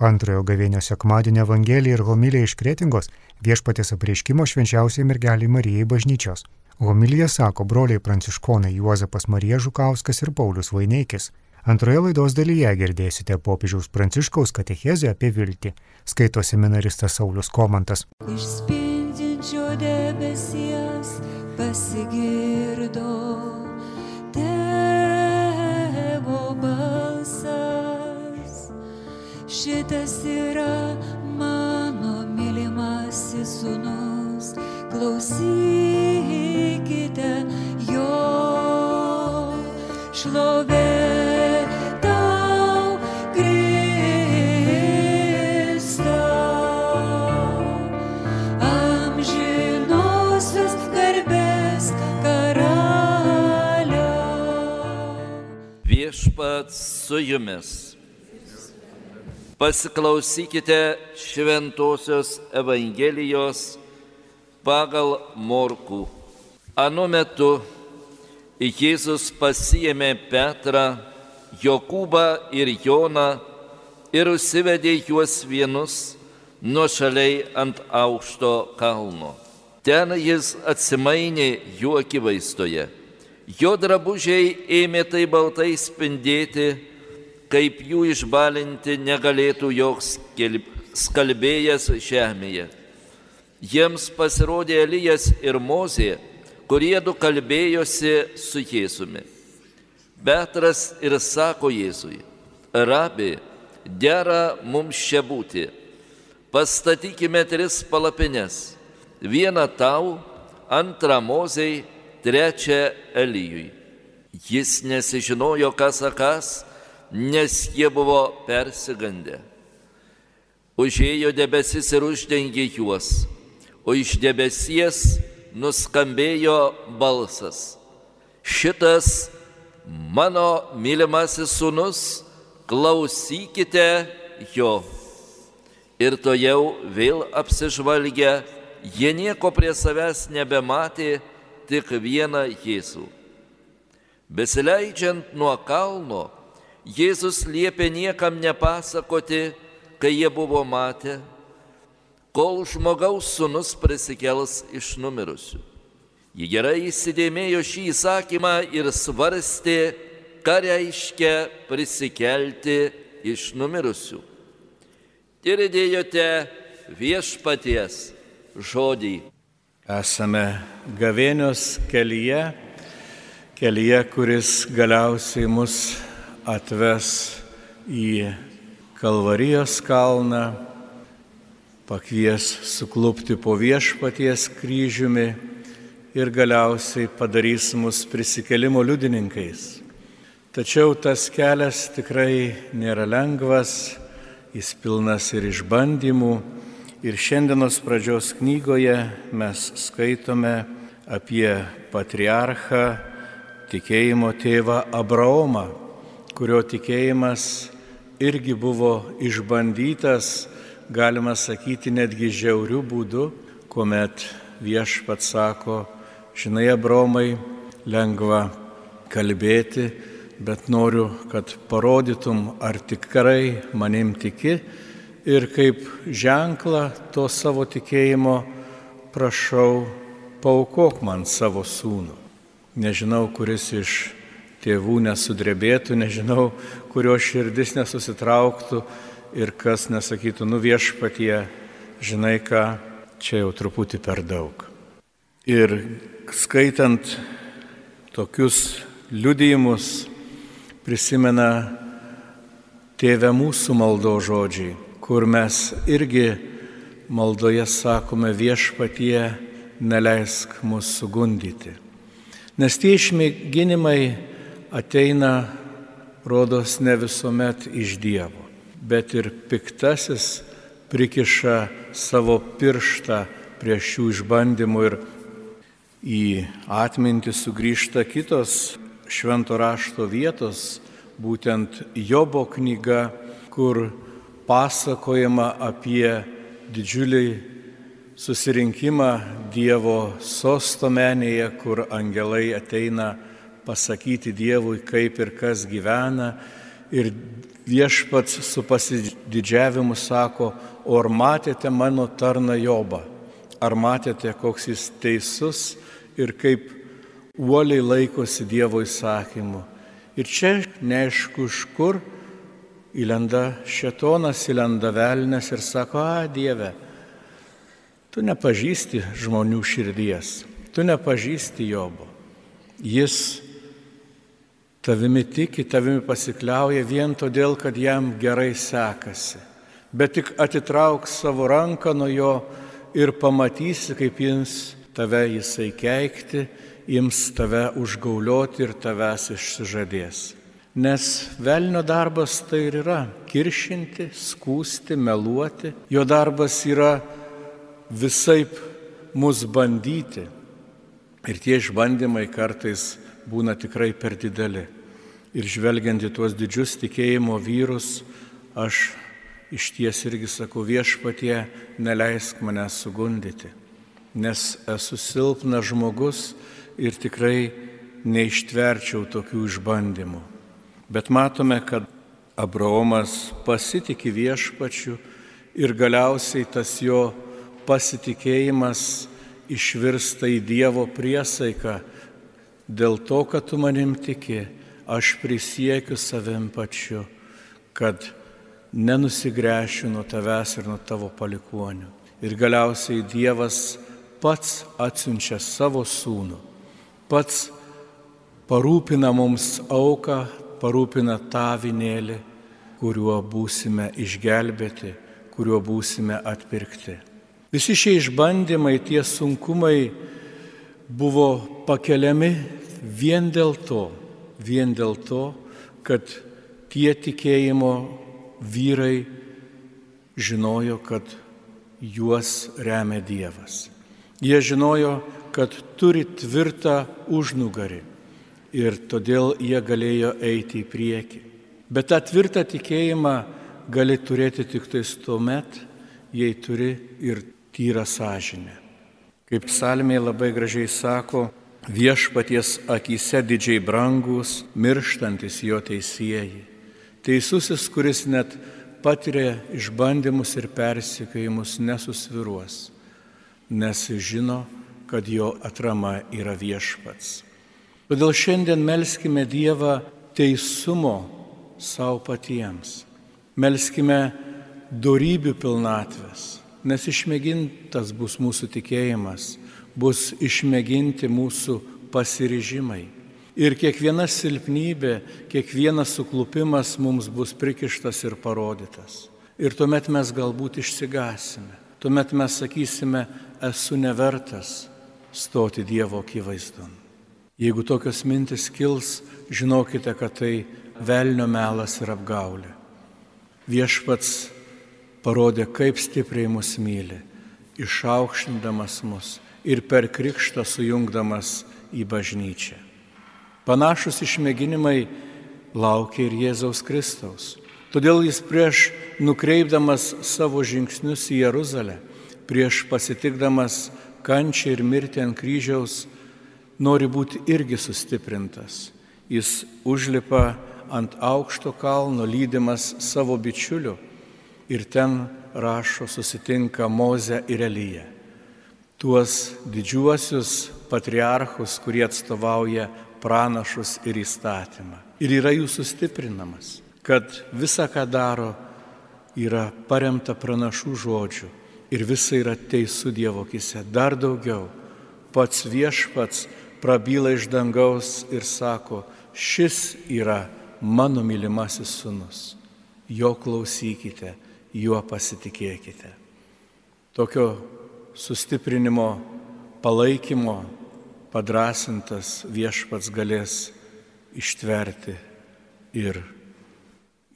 Antrojo gavėnio sekmadienio Evangelija ir homilija iš Kretingos viešpatės apreiškimo švenčiausiai mergeliai Marijai bažnyčios. Homilija sako broliai pranciškonai Juozapas Marija Žukauskas ir Paulius Vaineikis. Antroje laidos dalyje girdėsite popiežiaus pranciškaus katechezę apie viltį, skaito seminaristas Saulis Komantas. Išspindinčio debesies pasigirdo Šitas yra mano mylimasis sunus, klausykite jo šlovė. tau, Kristau. Amžinosios garbės karaliau. Viešpats su jumis. Pasiklausykite Šventojios Evangelijos pagal Morkų. Anu metu Jėzus pasiėmė Petrą, Jokūbą ir Joną ir užsivedė juos vienus nuošaliai ant aukšto kalno. Ten jis atsimainė jų akivaizdoje. Jo drabužiai ėmė tai baltai spindėti, kaip jų išbalinti negalėtų joks skalbėjas žemėje. Jiems pasirodė Elijas ir Mozė, kurie du kalbėjosi su Jėzumi. Petras ir sako Jėzui, rabi, dera mums čia būti. Pastatykime tris palapines. Vieną tau, antrą Mozei, trečią Elijui. Jis nesižinojo, kas akas, nes jie buvo persigandę. Užėjo debesis ir uždengė juos, o iš debesies nuskambėjo balsas. Šitas mano mylimasis sunus, klausykite jo. Ir to jau vėl apsižvalgę, jie nieko prie savęs nebematė, tik vieną Jėzų. Besileidžiant nuo kalno, Jėzus liepė niekam nepasakoti, kai jie buvo matę, kol žmogaus sunus prisikels iš numirusių. Ji gerai įsidėmėjo šį įsakymą ir svarstė, ką reiškia prisikelti iš numirusių. Girdėjote viešpaties žodį. Esame gavėnios kelyje, kelyje, kuris galiausiai mus atves į Kalvarijos kalną, pakvies suklupti po viešpaties kryžiumi ir galiausiai padarys mus prisikelimo liudininkais. Tačiau tas kelias tikrai nėra lengvas, jis pilnas ir išbandymų. Ir šiandienos pradžios knygoje mes skaitome apie patriarchą, tikėjimo tėvą Abraomą, kurio tikėjimas irgi buvo išbandytas, galima sakyti, netgi žiaurių būdų, kuomet viešpat sako, žinai, Abromai, lengva kalbėti, bet noriu, kad parodytum, ar tikrai manim tiki ir kaip ženklą to savo tikėjimo prašau, paukok man savo sūnų. Nežinau, kuris iš tėvų nesudrebėtų, nežinau, kurio širdis nesusitrauktų ir kas nesakytų, nu viešpatie, žinai ką, čia jau truputį per daug. Ir skaitant tokius liudijimus, prisimena tėvę mūsų maldo žodžiai, kur mes irgi maldoje sakome viešpatie, neleisk mūsų sugundyti. Nes tie išmėginimai ateina, rodos, ne visuomet iš Dievo, bet ir piktasis prikiša savo pirštą prie šių išbandymų ir į atmintį sugrįžta kitos švento rašto vietos, būtent Jobo knyga, kur pasakojama apie didžiulį susirinkimą Dievo sostomenėje, kur angelai ateina pasakyti Dievui, kaip ir kas gyvena. ir viešpats su pasididžiavimu sako, o ar matėte mano tarną Jobą? Ar matėte, koks jis teisus ir kaip uoliai laikosi Dievo įsakymu? Ir čia neaišku, iš kur įlenda šetonas, įlenda velnės ir sako, a Dieve, tu nepažįsti žmonių širdies, tu nepažįsti Jobo. Jis tavimi tiki, tavimi pasikliauja vien todėl, kad jam gerai sekasi. Bet tik atitrauk savo ranką nuo jo ir pamatysi, kaip jis tave jisai keikti, jums tave užgaulioti ir tavęs išsižadės. Nes velnio darbas tai ir yra - kiršinti, skūsti, meluoti. Jo darbas yra visaip mus bandyti. Ir tie išbandymai kartais būna tikrai per dideli. Ir žvelgiant į tuos didžius tikėjimo vyrus, aš iš ties irgi sakau viešpatie, neleisk mane sugundyti, nes esu silpnas žmogus ir tikrai neištverčiau tokių išbandymų. Bet matome, kad Abraomas pasitikė viešpačiu ir galiausiai tas jo pasitikėjimas išvirsta į Dievo priesaiką, dėl to, kad tu manim tiki, aš prisiekiu savim pačiu, kad nenusigręšiu nuo tavęs ir nuo tavo palikonių. Ir galiausiai Dievas pats atsiunčia savo sūnų, pats parūpina mums auką, parūpina tą vinėlį, kuriuo būsime išgelbėti, kuriuo būsime atpirkti. Visi šie išbandymai, tie sunkumai buvo pakeliami vien dėl to, vien dėl to, kad tie tikėjimo vyrai žinojo, kad juos remia Dievas. Jie žinojo, kad turi tvirtą užnugarį ir todėl jie galėjo eiti į priekį. Bet tą tvirtą tikėjimą gali turėti tik tais tuo met, jei turi ir tyrą sąžinę. Kaip psalmiai labai gražiai sako, viešpaties akise didžiai brangus, mirštantis jo teisėjai. Teisusis, kuris net patiria išbandymus ir persikėjimus, nesusviruos, nes žino, kad jo atrama yra viešpats. Todėl šiandien melskime Dievą teisumo savo patiems. Melskime darybių pilnatvės, nes išmėgintas bus mūsų tikėjimas, bus išmėginti mūsų pasiryžimai. Ir kiekviena silpnybė, kiekvienas suklupimas mums bus prikištas ir parodytas. Ir tuomet mes galbūt išsigasime. Tuomet mes sakysime, esu nevertas stoti Dievo akivaizdon. Jeigu tokios mintis kils, žinokite, kad tai velnio melas ir apgaulė. Viešpats parodė, kaip stipriai mus myli, išaukštindamas mus ir per krikštą sujungdamas į bažnyčią. Panašus išmėginimai laukia ir Jėzaus Kristaus. Todėl jis prieš nukreipdamas savo žingsnius į Jeruzalę, prieš pasitikdamas kančią ir mirtį ant kryžiaus, nori būti irgi sustiprintas. Jis užlipa ant aukšto kalno lydimas savo bičiuliu ir ten rašo susitinka Moze ir Elyje. Tuos didžiuosius patriarchus, kurie atstovauja pranašus ir įstatymą. Ir yra jų sustiprinamas, kad visa, ką daro, yra paremta pranašų žodžių ir visa yra teisų Dievo kise. Dar daugiau, pats viešpats prabyla iš dangaus ir sako, šis yra mano mylimasis sunus. Jo klausykite, juo pasitikėkite. Tokio sustiprinimo, palaikymo padrasintas viešpats galės ištverti ir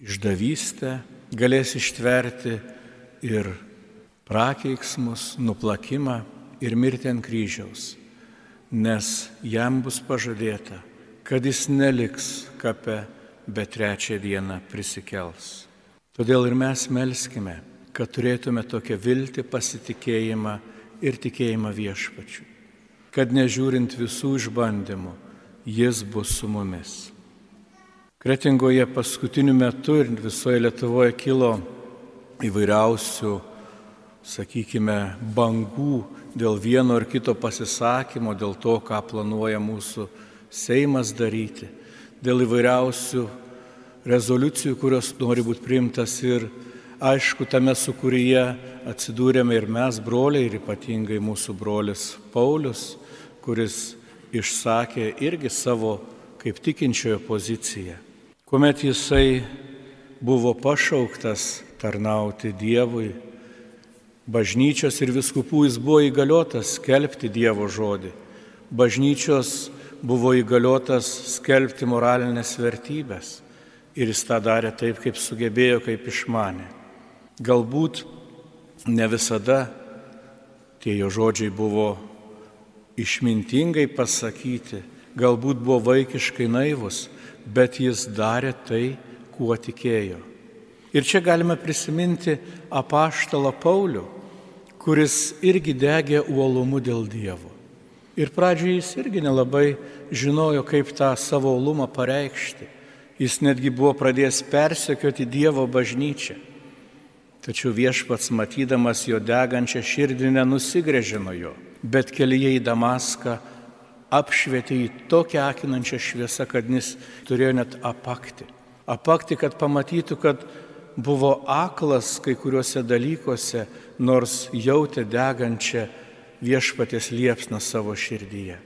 išdavystę, galės ištverti ir prakeiksmus, nuplakimą ir mirti ant kryžiaus, nes jam bus pažadėta, kad jis neliks kape, bet trečią dieną prisikels. Todėl ir mes melskime, kad turėtume tokią viltį, pasitikėjimą ir tikėjimą viešpačiu kad nežiūrint visų išbandymų, jis bus su mumis. Kretingoje paskutiniu metu ir visoje Lietuvoje kilo įvairiausių, sakykime, bangų dėl vieno ar kito pasisakymo, dėl to, ką planuoja mūsų Seimas daryti, dėl įvairiausių rezoliucijų, kurios nori būti priimtas ir aišku, tame sukūryje atsidūrėme ir mes, broliai, ir ypatingai mūsų brolis Paulius, kuris išsakė irgi savo kaip tikinčiojo poziciją kuomet jisai buvo pašauktas tarnauti Dievui, bažnyčios ir viskupų jis buvo įgaliotas skelbti Dievo žodį. Bažnyčios buvo įgaliotas skelbti moralinės vertybės ir jis tą darė taip, kaip sugebėjo, kaip išmanė. Galbūt ne visada tie jo žodžiai buvo išmintingai pasakyti, galbūt buvo vaikiškai naivus, bet jis darė tai, kuo tikėjo. Ir čia galime prisiminti apaštalą Paulių, kuris irgi degė uolumu dėl Dievo. Ir pradžioje jis irgi nelabai žinojo, kaip tą savo uolumą pareikšti. Jis netgi buvo pradėjęs persekioti Dievo bažnyčią. Tačiau viešpats, matydamas jo degančią širdį, nenusigrėžė nuo jo, bet kelyje į Damaską apšvietė į tokią akinančią šviesą, kad jis turėjo net apakti. Apakti, kad pamatytų, kad buvo aklas kai kuriuose dalykuose, nors jautė degančią viešpaties liepsną savo širdyje.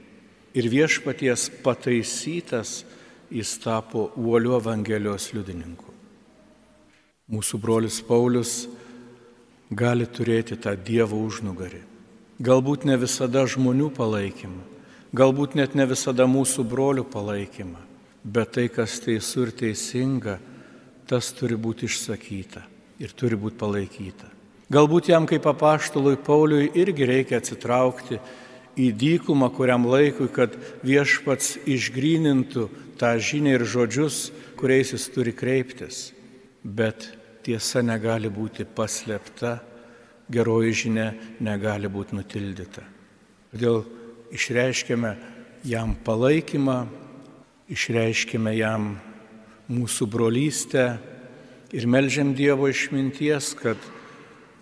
Ir viešpaties pataisytas jis tapo uoliu Evangelijos liudininku. Mūsų brolis Paulius gali turėti tą Dievo užnugarį. Galbūt ne visada žmonių palaikymą, galbūt net ne visada mūsų brolių palaikymą, bet tai, kas teisų ir teisinga, tas turi būti išsakyta ir turi būti palaikyta. Galbūt jam kaip apaštalui Pauliui irgi reikia atsitraukti į dykumą kuriam laikui, kad viešpats išgrynintų tą žinią ir žodžius, kuriais jis turi kreiptis. Bet tiesa negali būti paslėpta, geroji žinia negali būti nutildyta. Todėl išreiškėme jam palaikymą, išreiškėme jam mūsų brolystę ir melžiam Dievo išminties, kad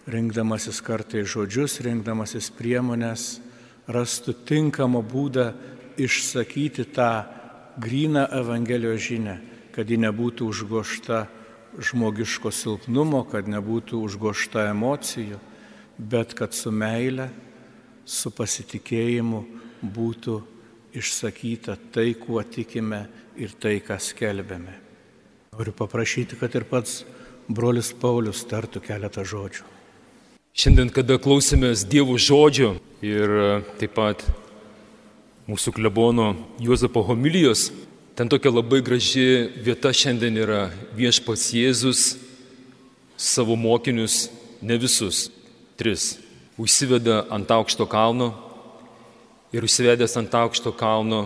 rinkdamasis kartai žodžius, rinkdamasis priemonės, rastų tinkamą būdą išsakyti tą gryną Evangelijos žinę, kad ji nebūtų užgošta žmogiško silpnumo, kad nebūtų užgošta emocijų, bet kad su meile, su pasitikėjimu būtų išsakyta tai, kuo tikime ir tai, ką skelbėme. Noriu paprašyti, kad ir pats brolis Paulius tartų keletą žodžių. Šiandien, kada klausėmės Dievo žodžio ir e, taip pat mūsų klebono Juozapo homilijos, ten tokia labai graži vieta šiandien yra viešpats Jėzus savo mokinius, ne visus, tris, užsiveda ant aukšto kalno ir užsivedęs ant aukšto kalno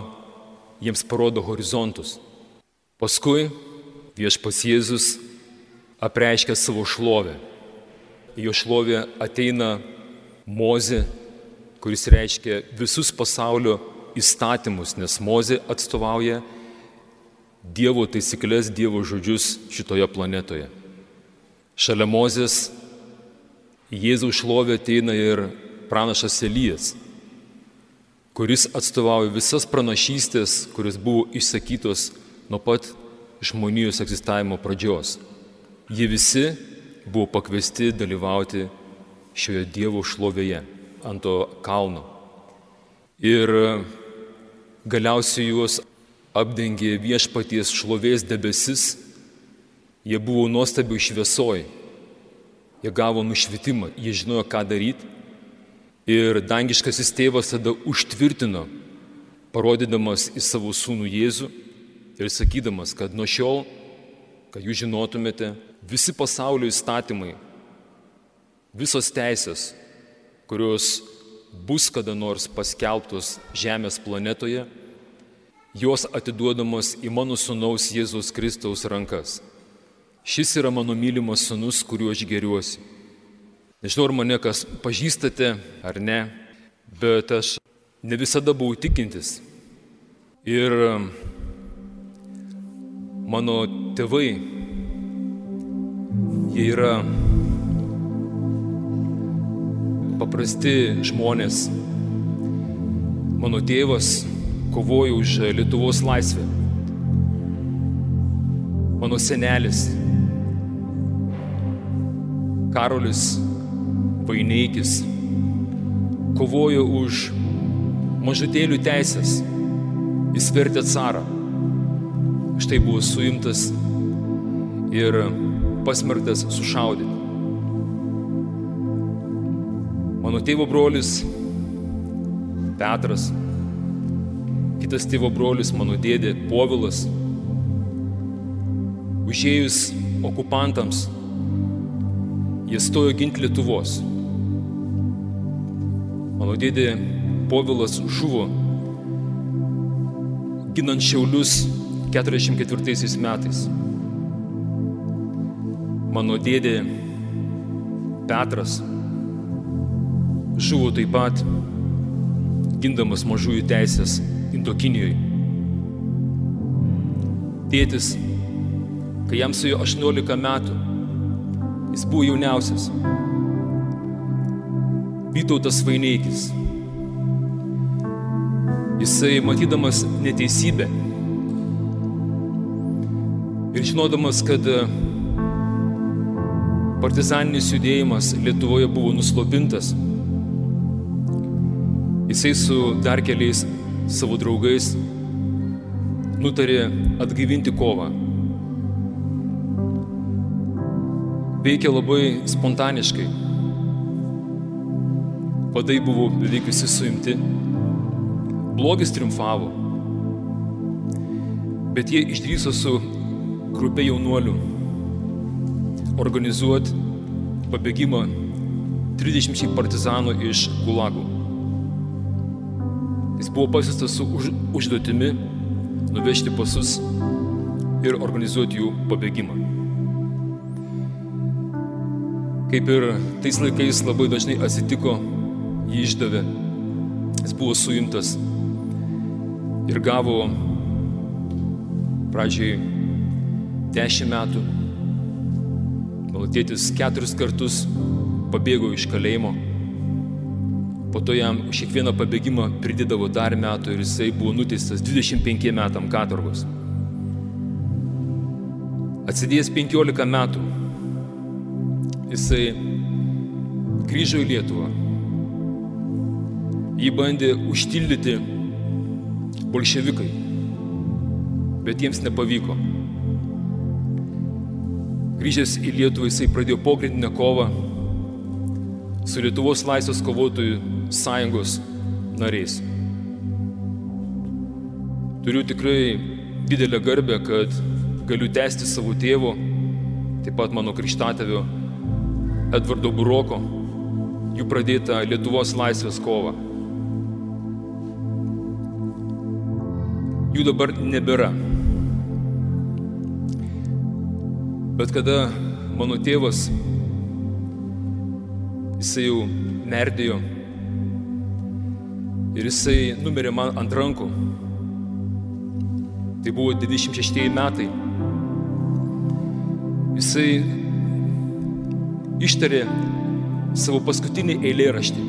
jiems parodo horizontus. Paskui viešpas Jėzus apreiškia savo šlovę. Jo šlovė ateina Mozė, kuris reiškia visus pasaulio įstatymus, nes Mozė atstovauja Dievo taisyklės, Dievo žodžius šitoje planetoje. Šalia Mozės Jėzaus šlovė ateina ir pranašas Elijas kuris atstovauja visas pranašystės, kuris buvo išsakytos nuo pat žmonijos egzistavimo pradžios. Jie visi buvo pakviesti dalyvauti šioje Dievo šlovėje ant to kalno. Ir galiausiai juos apdengė viešpaties šlovės debesis, jie buvo nuostabiai šviesoj, jie gavo nušvitimą, jie žinojo, ką daryti Ir dangiškasis tėvas tada užtvirtino, parodydamas į savo sūnų Jėzų ir sakydamas, kad nuo šiol, kad jūs žinotumėte, visi pasaulio įstatymai, visos teisės, kurios bus kada nors paskelbtos Žemės planetoje, jos atiduodamos į mano sūnaus Jėzaus Kristaus rankas. Šis yra mano mylimas sūnus, kuriuo aš geriuosi. Nežinau, ar mane kas pažįstate ar ne, bet aš ne visada buvau tikintis. Ir um, mano tėvai, jie yra paprasti žmonės. Mano tėvas kovojo už Lietuvos laisvę. Mano senelis Karolis Vaineikis kovojo už mažutėlių teisės. Jis vertė carą. Štai buvo suimtas ir pasmerktas sušaudyti. Mano tėvo brolis Petras, kitas tėvo brolis, mano dėdė Povilas, užėjus okupantams, jie stojo ginti Lietuvos. Mano dėdė Povilas žuvo ginant Šiaulius 44 metais. Mano dėdė Petras žuvo taip pat gindamas mažųjų teisės Indokinijoje. Tėtis, kai jam suėjo 18 metų, jis buvo jauniausias. Vytautas Vaineikis. Jisai matydamas neteisybę ir žinodamas, kad partizaninis judėjimas Lietuvoje buvo nuslopintas, jisai su dar keliais savo draugais nutarė atgaivinti kovą. Veikė labai spontaniškai. Vadai buvo beveik visi suimti. Blogis triumfavo. Bet jie išdryso su grupė jaunuolių organizuoti pabėgimą 30 partizanų iš Gulagų. Jis buvo pasiustas su už, užduotimi nuvežti pasus ir organizuoti jų pabėgimą. Kaip ir tais laikais labai dažnai atsitiko, jį išdavė, jis buvo suimtas ir gavo pradžiai 10 metų. Mano tėtis keturis kartus pabėgo iš kalėjimo. Po to jam už kiekvieną pabėgimą pridėdavo dar metų ir jisai buvo nuteistas 25 metam katorgos. Atsidėjęs 15 metų, jisai grįžo į Lietuvą. Jį bandė užtildyti bolševikai, bet jiems nepavyko. Grįžęs į Lietuvą jisai pradėjo pogrindinę kovą su Lietuvos laisvės kovotojų sąjungos nariais. Turiu tikrai didelę garbę, kad galiu tęsti savo tėvo, taip pat mano krikštatėvio Edvardo Buroko, jų pradėtą Lietuvos laisvės kovą. Jų dabar nebėra. Bet kada mano tėvas, jisai jau merdėjo ir jisai numirė man ant rankų, tai buvo 26 metai, jisai ištarė savo paskutinį eilėraštį.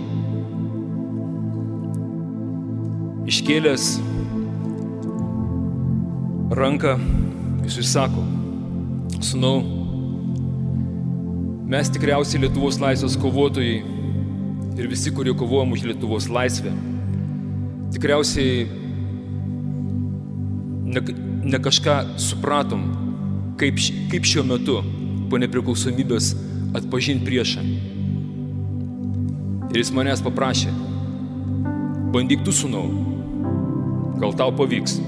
Iškėlęs ranką, jis sako, sunau, mes tikriausiai Lietuvos laisvės kovotojai ir visi, kurie kovojam už Lietuvos laisvę, tikriausiai ne, ne kažką supratom, kaip, kaip šiuo metu po nepriklausomybės atpažinti priešą. Ir jis manęs paprašė, bandyk tu sunau, gal tau pavyks.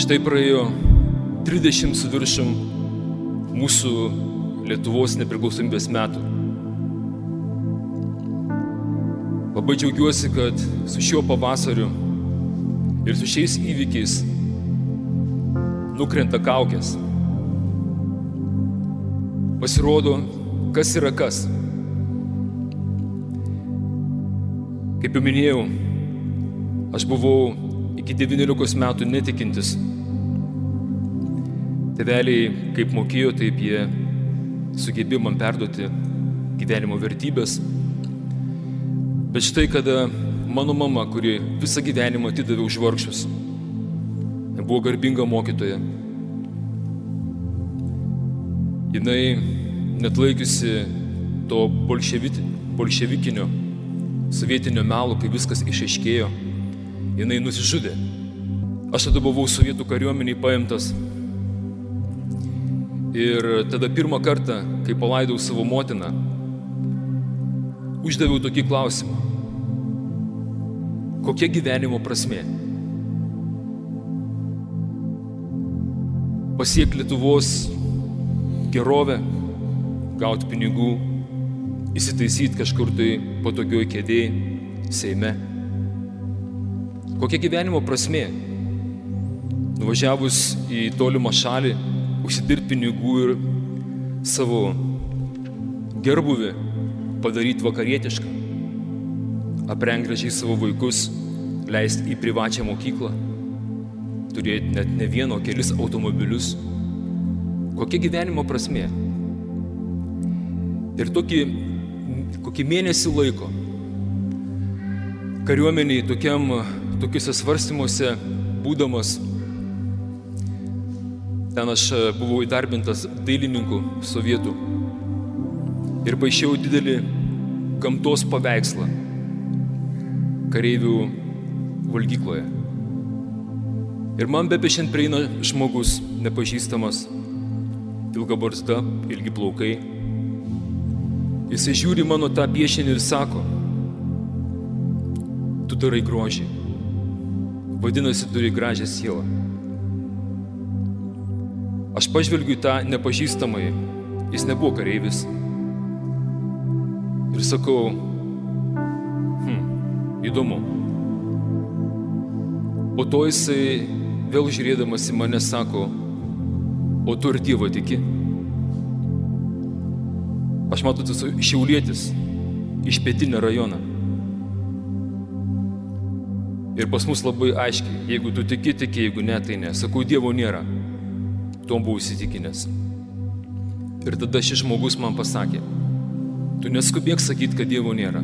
Štai praėjo 30 su viršum mūsų Lietuvos nepriklausomybės metų. Labai džiaugiuosi, kad su šiuo pavasariu ir su šiais įvykiais nukrenta kaukės. Pasirodo, kas yra kas. Kaip jau minėjau, aš buvau iki 19 metų netikintis. Teveliai, kaip mokėjo, taip jie sugebėjo man perduoti gyvenimo vertybės. Bet štai kada mano mama, kuri visą gyvenimą atidavė už vargšus, buvo garbinga mokytoja. Jinai net laikiusi to bolševikinio, sovietinio melo, kai viskas išaiškėjo, jinai nusižudė. Aš tada buvau sovietų kariuomeniai paimtas. Ir tada pirmą kartą, kai palaidau savo motiną, uždaviau tokį klausimą. Kokia gyvenimo prasme? Pasiek Lietuvos gerovę, gauti pinigų, įsitaisyti kažkur tai patogioj kėdėjai, Seime. Kokia gyvenimo prasme? Nuvažiavus į tolimą šalį, užsidirbti pinigų ir savo gerbuvį padaryti vakarietišką, aprengti gražiai savo vaikus, leisti į privačią mokyklą, turėti net ne vieno, kelis automobilius. Kokia gyvenimo prasme? Ir tokį, kokį mėnesį laiko kariuomeniai tokiam, tokiuose svarstymuose būdamas, ten aš buvau įdarbintas dailininkų sovietų ir paaišėjau didelį gamtos paveikslą kareivių valgykloje. Ir man bepešiant prieina žmogus nepažįstamas, ilga barzda, ilgi plaukai. Jisai žiūri mano tą piešinį ir sako, tu darai grožį. Vadinasi, turi gražią sielą. Aš pažvelgiu tą nepažįstamai, jis nebuvo kareivis. Ir sakau, hm, įdomu. Po to jisai vėl žiūrėdamas į mane sako, o tu ir Dievą tiki? Aš matau, tu esi šiaulėtis iš pietinio rajono. Ir pas mus labai aiškiai, jeigu tu tiki, tiki, jeigu ne, tai ne. Sakau, Dievo nėra. Tom buvau įsitikinęs. Ir tada šis žmogus man pasakė, tu neskubėk sakyti, kad Dievo nėra.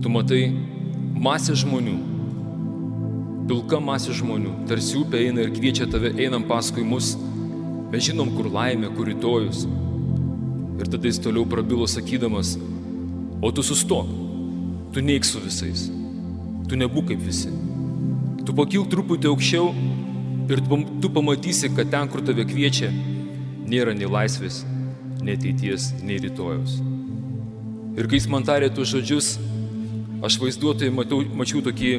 Tu matai masę žmonių, pilka masė žmonių, tarsi upė eina ir kviečia tave, einam paskui mus, mes žinom, kur laimė, kur rytojus. Ir tada jis toliau prabilo sakydamas, o tu sustok, tu neik su visais, tu nebūk kaip visi. Tu pakil truputį aukščiau ir tu pamatysi, kad ten, kur tave kviečia, nėra nei laisvės, nei ateities, nei rytojus. Ir kai jis man tarė tuos žodžius, aš vaizduotojai matau, mačiau tokį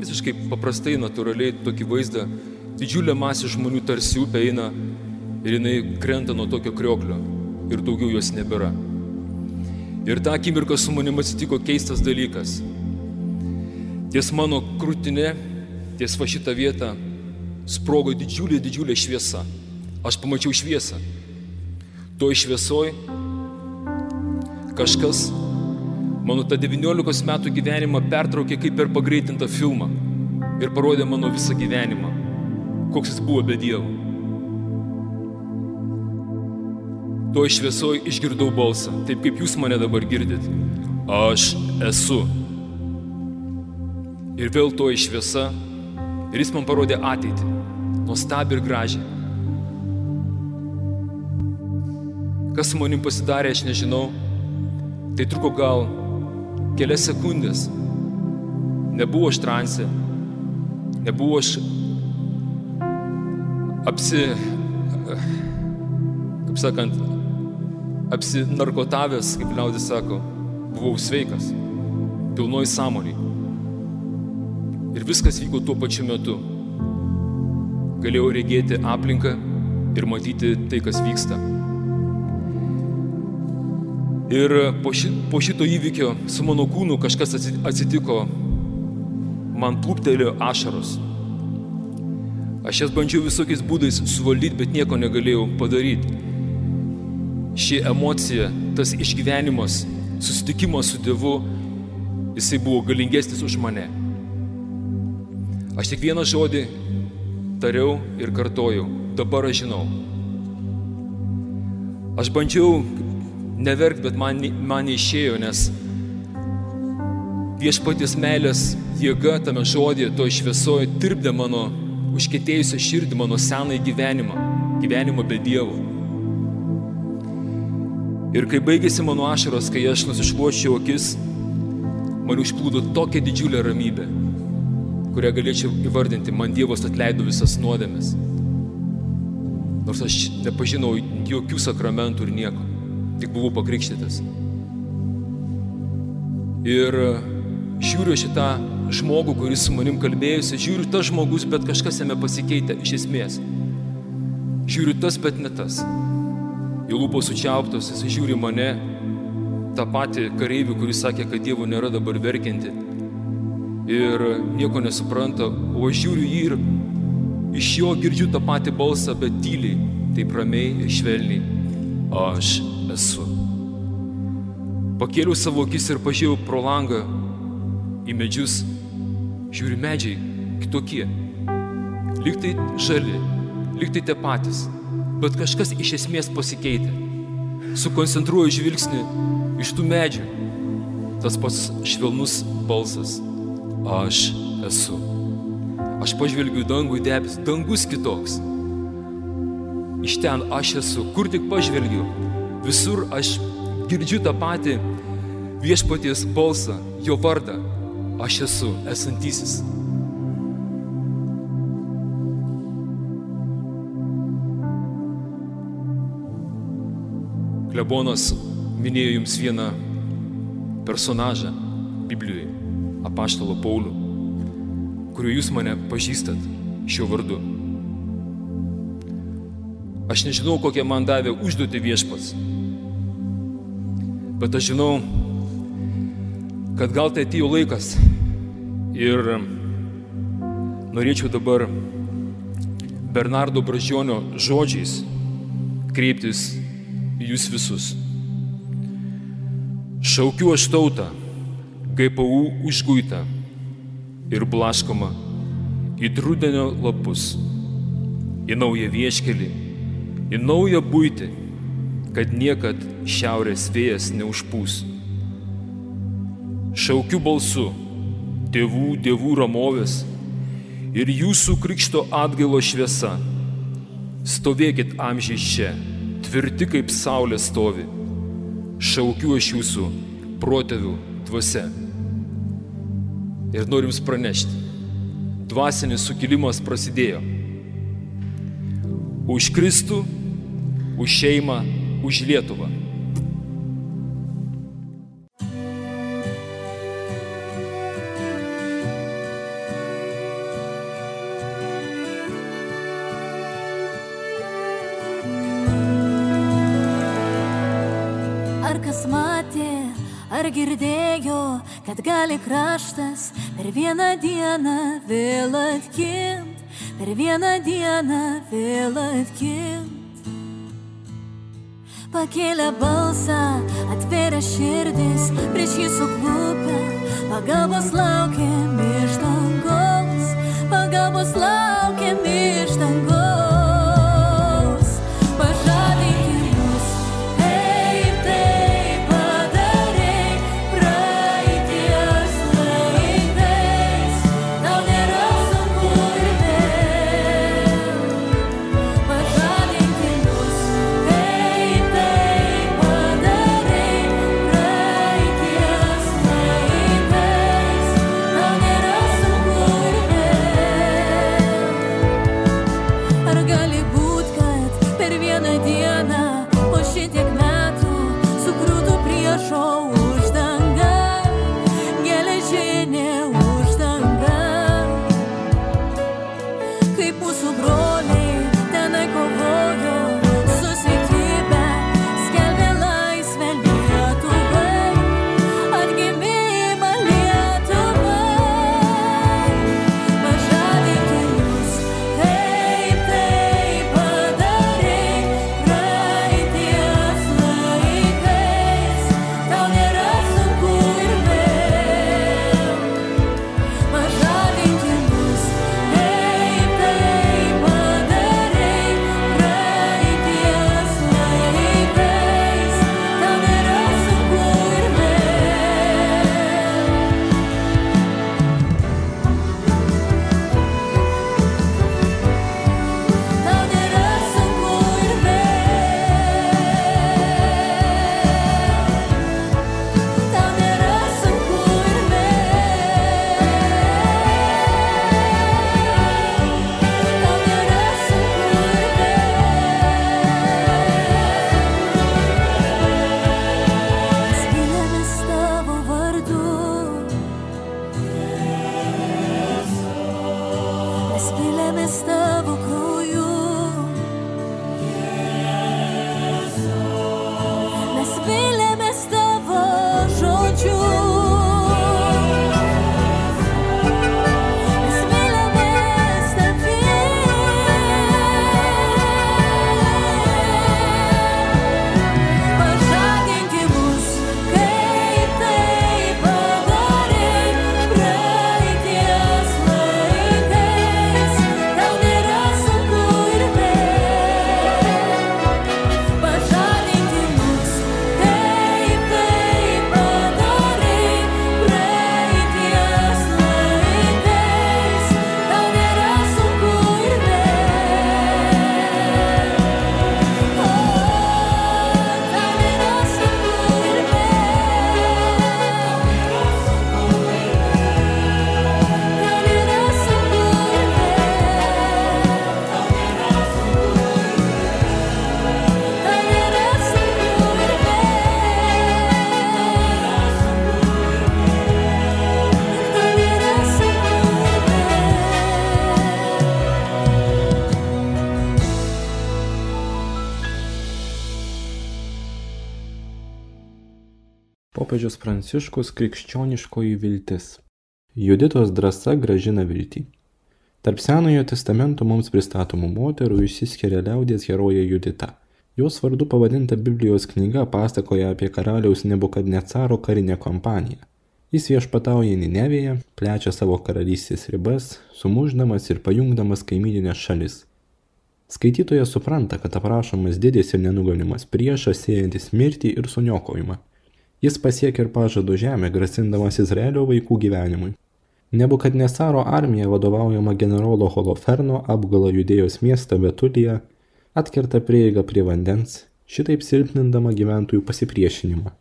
visiškai paprastai, natūraliai tokį vaizdą. Didžiulė masė žmonių tarsi upė eina ir jinai krenta nuo tokio krioklio ir daugiau jos nebėra. Ir tą akimirką su manimi atsitiko keistas dalykas. Ties mano krūtinė, ties va šitą vietą sprogo didžiulė, didžiulė šviesa. Aš pamačiau šviesą. To šviesoj kažkas mano tą 19 metų gyvenimą pertraukė kaip per pagreitintą filmą ir parodė mano visą gyvenimą, koks jis buvo be Dievo. To šviesoj išgirdau balsą, taip kaip jūs mane dabar girdit. Aš esu. Ir vėl to šviesa ir jis man parodė ateitį, nuostabiai ir gražią. Kas su manim pasidarė, aš nežinau. Tai truko gal kelias sekundės. Nebuvo aš transė, nebuvo aš apsi, kaip sakant, apsinarkotavęs, kaip liaudis sako, buvau sveikas, pilnoj sąmoniai. Ir viskas vyko tuo pačiu metu. Galėjau regėti aplinką ir matyti tai, kas vyksta. Ir po, ši, po šito įvykio su mano kūnu kažkas atsitiko, man plūptelėjo ašaros. Aš jas bandžiau visokiais būdais suvaldyti, bet nieko negalėjau padaryti. Ši emocija, tas išgyvenimas, susitikimas su Dievu, jisai buvo galingesnis už mane. Aš tik vieną žodį tariau ir kartojau. Dabar aš žinau. Aš bandžiau neverkt, bet man, man neišėjo, nes viešpatės meilės jėga tame žodėje, to šviesoje, tirpdė mano užkėtėjusią širdį, mano senąjį gyvenimą, gyvenimą be Dievo. Ir kai baigėsi mano ašaros, kai aš nusišluočiau akis, man užplūdo tokia didžiulė ramybė, kurią galėčiau įvardinti, man Dievas atleido visas nuodėmes. Nors aš nepažinau jokių sakramentų ir nieko, tik buvau pakrikštytas. Ir žiūriu šitą žmogų, kuris su manim kalbėjusi, žiūriu tas žmogus, bet kažkas jame pasikeitė iš esmės. Žiūriu tas, bet ne tas. Jo lūpos sučiauptos, jis žiūri mane, tą patį kareivį, kuris sakė, kad Dievo nėra dabar verkianti. Ir nieko nesupranta, o aš žiūriu jį ir iš jo girdžiu tą patį balsą, bet tyliai, taip ramiai ir švelniai. Aš esu. Pakėliau savo akis ir pažiūrėjau pro langą į medžius. Žiūri medžiai kitokie. Liktai žali, liktai tie patys, bet kažkas iš esmės pasikeitė. Sukoncentruoju žvilgsnį iš tų medžių. Tas pats švelnus balsas. Aš esu. Aš pažvelgiu dangų, į debes, dangus kitoks. Iš ten aš esu, kur tik pažvelgiu. Visur aš girdžiu tą patį viešpaties balsą, jo vardą. Aš esu esantysis. Klebonas minėjo jums vieną personažą Biblijoje, apaštalo Paulių, kuriuo jūs mane pažįstat šiuo vardu. Aš nežinau, kokią man davė užduoti viešpats, bet aš žinau, kad gal tai atėjo laikas ir norėčiau dabar Bernardo Bražionio žodžiais kreiptis jūs visus. Šaukiu aš tautą, GPU užguitą ir blaškoma į rudenio lapus, į naują vieškelį, į naują būtį, kad niekad šiaurės vėjas neužpūs. Šaukiu balsu tėvų, dievų ramovės ir jūsų krikšto atgailo šviesa. Stovėkit amžiai čia, tvirti kaip saulė stovi. Šaukiu aš jūsų protėvių dvasia. Ir norim jums pranešti, dvasinis sukilimas prasidėjo. Už Kristų, už šeimą, už Lietuvą. Ar kas matė, ar girdėjo, kad gali kraštas per vieną dieną vėl atkint, per vieną dieną vėl atkint. Pakėlė balsą, atvėrė širdis, prieš jį suklupę, pagalbos laukėm iš dangaus, pagalbos laukėm iš dangaus. Popiežius Pranciškus krikščioniškoji viltis. Juditos drąsa gražina viltį. Tarp Senojo testamento mums pristatomų moterų išsiskiria liaudės herojė Judita. Jos vardu pavadinta Biblijos knyga pasakoja apie karaliaus Nebukadnecaro karinę kompaniją. Jis viešpatauja Ninevėje, plečia savo karalystės ribas, sumuždamas ir pajungdamas kaimininės šalis. Skaitytojas supranta, kad aprašomas didis ir nenugalimas priešas siejantis mirtį ir suniokojimą. Jis pasiekė ir pažado žemę, grasindamas Izraelio vaikų gyvenimui. Nebukadnesaro armija vadovaujama generolo Holoferno apgala judėjos miestą Betuliją, atkerta prieigą prie vandens, šitaip silpnindama gyventojų pasipriešinimą.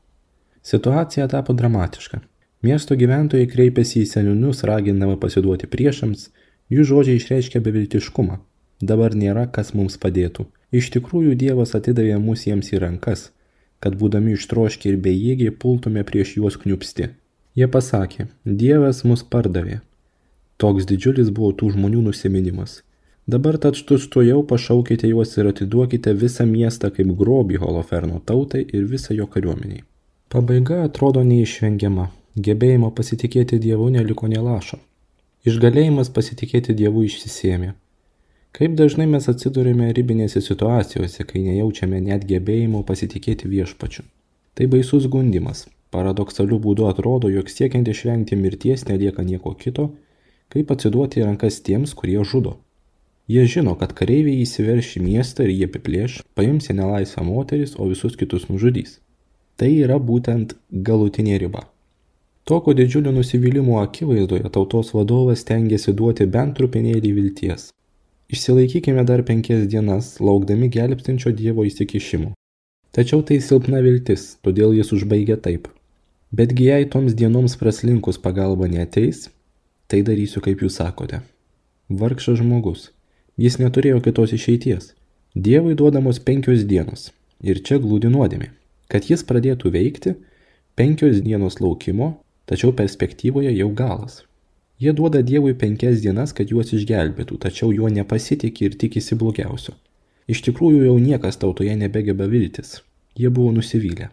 Situacija tapo dramatiška. Miesto gyventojai kreipėsi į seniūnus, ragindama pasiduoti priešams, jų žodžiai išreiškia beviltiškumą. Dabar nėra, kas mums padėtų. Iš tikrųjų Dievas atidavė mus jiems į rankas – kad būdami ištroškę ir bejėgiai pultume prieš juos kniupsti. Jie pasakė, Dievas mus pardavė. Toks didžiulis buvo tų žmonių nusiminimas. Dabar tad tučtuojau pašaukite juos ir atiduokite visą miestą kaip grobį Holoferno tautai ir visą jo kariuomeniai. Pabaiga atrodo neišvengiama. Gebėjimo pasitikėti Dievu neliko nelašo. Išgalėjimas pasitikėti Dievu išsisėmė. Kaip dažnai mes atsidurime ribinėse situacijose, kai nejaučiame net gebėjimo pasitikėti viešpačiu. Tai baisus gundimas. Paradoksaliu būdu atrodo, jog siekiant išvengti mirties nelieka nieko kito, kaip atsiduoti rankas tiems, kurie žudo. Jie žino, kad kareiviai įsiverš į miestą ir jie apiplėš, paims į nelaisvą moteris, o visus kitus nužudys. Tai yra būtent galutinė riba. Tokio didžiulio nusivylimo akivaizdoje tautos vadovas tengiasi duoti bent trupinėlį vilties. Išsilaikykime dar penkias dienas, laukdami gelbstinčio Dievo įsikišimo. Tačiau tai silpna viltis, todėl jis užbaigia taip. Betgi jei toms dienoms praslinkus pagalba neteis, tai darysiu kaip jūs sakote. Vargšas žmogus. Jis neturėjo kitos išeities. Dievui duodamos penkios dienos. Ir čia glūdi nuodėmė. Kad jis pradėtų veikti, penkios dienos laukimo, tačiau perspektyvoje jau galas. Jie duoda Dievui penkias dienas, kad juos išgelbėtų, tačiau juo nepasitikė ir tikisi blogiausio. Iš tikrųjų jau niekas tautoje nebegeba viltis. Jie buvo nusivylę.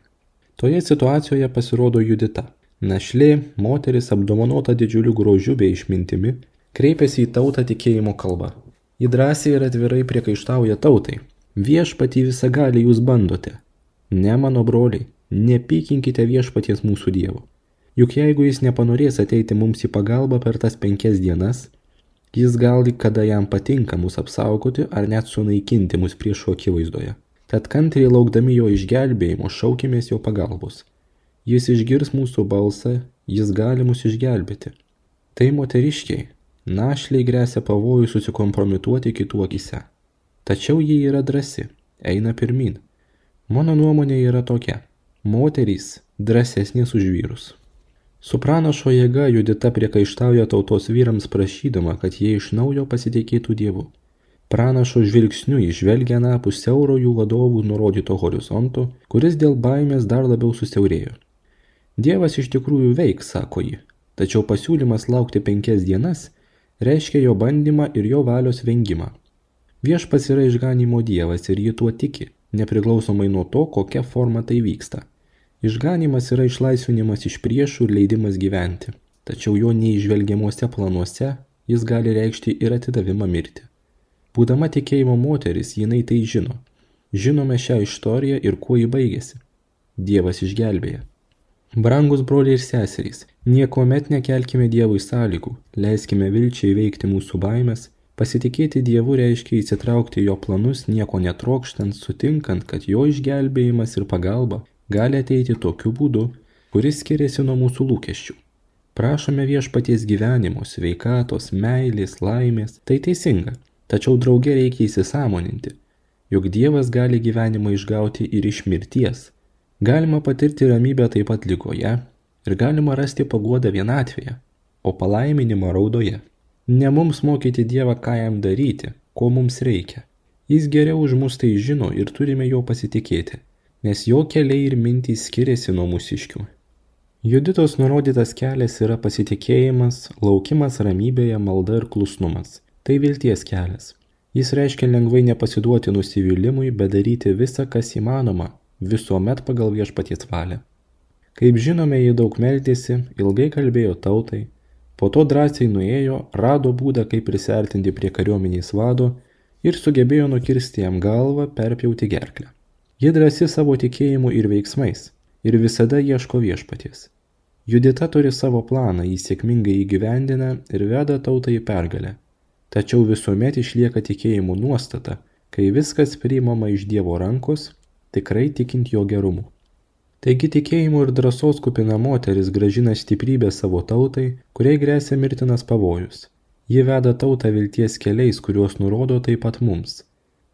Toje situacijoje pasirodo Judita. Našlė, moteris apdovanota didžiuliu grožiu bei išmintimi, kreipiasi į tautą tikėjimo kalbą. Ji drąsiai ir atvirai priekaištauja tautai. Viešpatį visą gali jūs bandote. Ne mano broliai, nepykinkite viešpaties mūsų Dievo. Juk jeigu jis nepanorės ateiti mums į pagalbą per tas penkias dienas, jis gali, kada jam patinka mus apsaugoti ar net sunaikinti mus priešo akivaizdoje. Tad kantriai laukdami jo išgelbėjimo šaukimės jo pagalbos. Jis išgirs mūsų balsą, jis gali mus išgelbėti. Tai moteriškiai, našliai grėsia pavojų susikompromituoti kitų akise. Tačiau ji yra drasi, eina pirmin. Mano nuomonė yra tokia. Moterys drąsesnės už vyrus. Su pranašo jėga Judita priekaištauja tautos vyrams prašydama, kad jie iš naujo pasitikėtų Dievu. Pranašo žvilgsniu išvelgia napus siauro jų vadovų nurodyto horizonto, kuris dėl baimės dar labiau susiaurėjo. Dievas iš tikrųjų veiks, sako ji, tačiau pasiūlymas laukti penkias dienas reiškia jo bandymą ir jo valios vengimą. Viešpas yra išganimo Dievas ir ji tuo tiki, nepriklausomai nuo to, kokia forma tai vyksta. Išganimas yra išlaisvinimas iš priešų ir leidimas gyventi, tačiau jo neižvelgiamuose planuose jis gali reikšti ir atidavimą mirti. Būdama tikėjimo moteris, jinai tai žino. Žinome šią istoriją ir kuo ji baigėsi. Dievas išgelbėja. Brangus broliai ir seserys, niekuomet nekelkime Dievui sąlygų, leiskime vilčiai veikti mūsų baimės, pasitikėti Dievu reiškia įsitraukti jo planus nieko netrokštant, sutinkant, kad jo išgelbėjimas ir pagalba gali ateiti tokiu būdu, kuris skiriasi nuo mūsų lūkesčių. Prašome viešpaties gyvenimo, sveikatos, meilės, laimės, tai teisinga, tačiau drauge reikia įsisamoninti, jog Dievas gali gyvenimą išgauti ir iš mirties. Galima patirti ramybę taip pat lygoje ir galima rasti paguodą vienatvėje, o palaiminimą raudoje. Ne mums mokyti Dievą, ką jam daryti, ko mums reikia. Jis geriau už mus tai žino ir turime jo pasitikėti nes jo keliai ir mintys skiriasi nuo mūsiškių. Juditos nurodytas kelias yra pasitikėjimas, laukimas ramybėje, malda ir klusnumas. Tai vilties kelias. Jis reiškia lengvai nepasiduoti nusivylimui, bet daryti visą, kas įmanoma, visuomet pagal viešpaties valią. Kaip žinome, jie daug meldėsi, ilgai kalbėjo tautai, po to drąsiai nuėjo, rado būdą, kaip prisertinti prie kariuomenės vado ir sugebėjo nukirsti jam galvą, perpjauti gerklę. Jie drąsi savo tikėjimu ir veiksmais ir visada ieško viešpaties. Judita turi savo planą, jį sėkmingai įgyvendina ir veda tautą į pergalę. Tačiau visuomet išlieka tikėjimų nuostata, kai viskas priimama iš Dievo rankos, tikrai tikint jo gerumu. Taigi tikėjimo ir drąsos kupina moteris gražina stiprybę savo tautai, kuriai grėsia mirtinas pavojus. Ji veda tautą vilties keliais, kuriuos nurodo taip pat mums.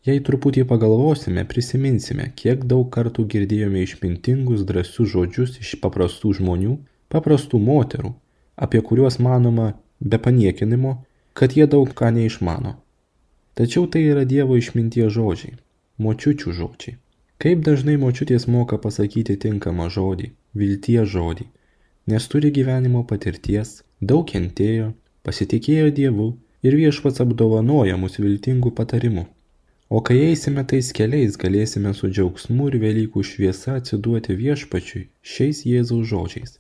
Jei truputį pagalvosime, prisiminsime, kiek daug kartų girdėjome išmintingus, drąsius žodžius iš paprastų žmonių, paprastų moterų, apie kuriuos manoma be paniekinimo, kad jie daug ką neišmano. Tačiau tai yra Dievo išminties žodžiai, močiučių žodžiai. Kaip dažnai močiutės moka pasakyti tinkamą žodį, vilties žodį, nes turi gyvenimo patirties, daug kentėjo, pasitikėjo Dievu ir viešpats apdovanoja mus viltingų patarimų. O kai eisime tais keliais, galėsime su džiaugsmu ir Velykų šviesa atsiduoti viešpačiui šiais Jėzaus žodžiais.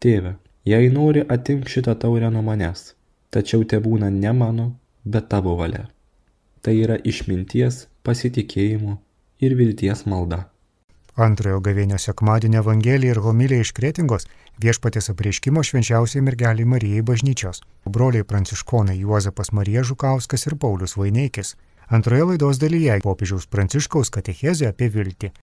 Tėve, jei nori atimk šitą taurę nuo manęs, tačiau te būna ne mano, bet tavo valia. Tai yra išminties, pasitikėjimo ir vilties malda. Antrojo gavėnio sekmadienio Evangelija ir homilija iš Kretingos viešpatės apreiškimo švenčiausiai mergeliai Marijai bažnyčios. Broliai pranciškonai Juozapas Marija Žukauskas ir Paulius Vaineikis. Antroje laidos dalyje popiežiaus pranciškaus katechezė apie viltį.